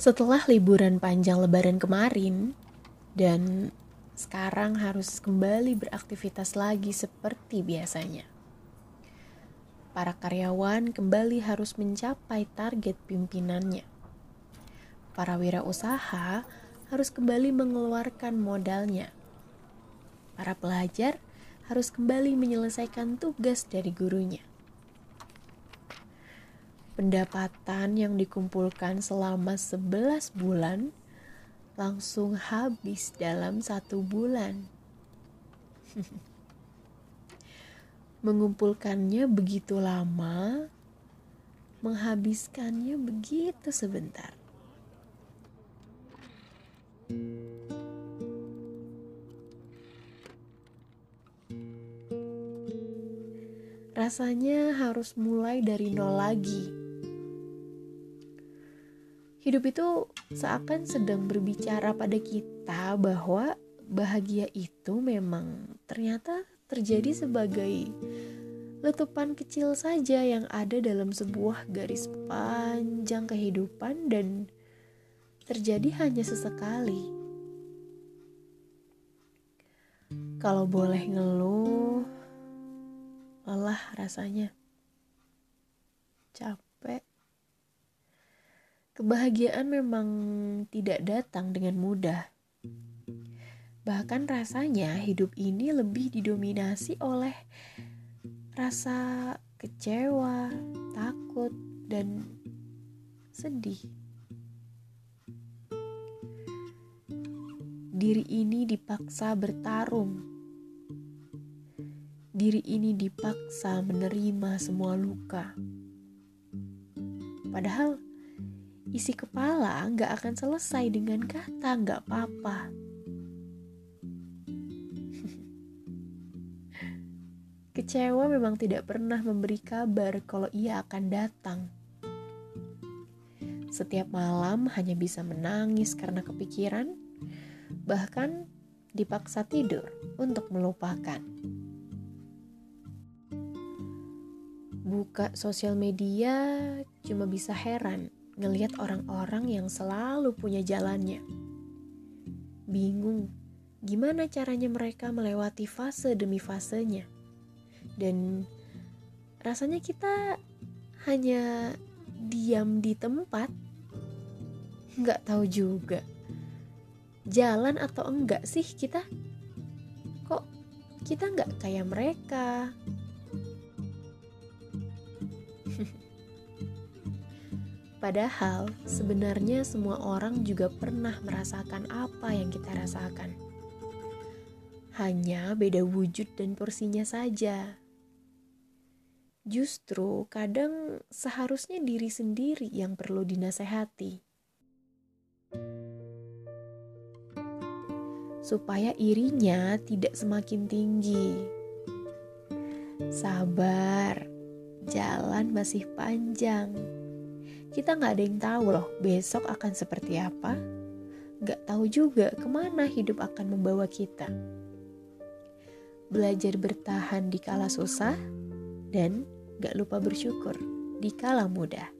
Setelah liburan panjang lebaran kemarin dan sekarang harus kembali beraktivitas lagi seperti biasanya. Para karyawan kembali harus mencapai target pimpinannya. Para wirausaha harus kembali mengeluarkan modalnya. Para pelajar harus kembali menyelesaikan tugas dari gurunya pendapatan yang dikumpulkan selama 11 bulan langsung habis dalam satu bulan. Mengumpulkannya begitu lama, menghabiskannya begitu sebentar. Rasanya harus mulai dari nol lagi Hidup itu seakan sedang berbicara pada kita bahwa bahagia itu memang ternyata terjadi sebagai letupan kecil saja yang ada dalam sebuah garis panjang kehidupan dan terjadi hanya sesekali. Kalau boleh ngeluh, lelah rasanya. Capek. Kebahagiaan memang tidak datang dengan mudah. Bahkan rasanya hidup ini lebih didominasi oleh rasa kecewa, takut, dan sedih. Diri ini dipaksa bertarung. Diri ini dipaksa menerima semua luka. Padahal isi kepala nggak akan selesai dengan kata nggak apa-apa. Kecewa memang tidak pernah memberi kabar kalau ia akan datang. Setiap malam hanya bisa menangis karena kepikiran, bahkan dipaksa tidur untuk melupakan. Buka sosial media cuma bisa heran ngelihat orang-orang yang selalu punya jalannya. Bingung gimana caranya mereka melewati fase demi fasenya. Dan rasanya kita hanya diam di tempat, nggak tahu juga jalan atau enggak sih kita. Kok kita nggak kayak mereka? Padahal sebenarnya semua orang juga pernah merasakan apa yang kita rasakan. Hanya beda wujud dan porsinya saja. Justru kadang seharusnya diri sendiri yang perlu dinasehati. Supaya irinya tidak semakin tinggi. Sabar, jalan masih panjang kita nggak ada yang tahu loh besok akan seperti apa. Nggak tahu juga ke mana hidup akan membawa kita. Belajar bertahan di kala susah dan gak lupa bersyukur di kala mudah.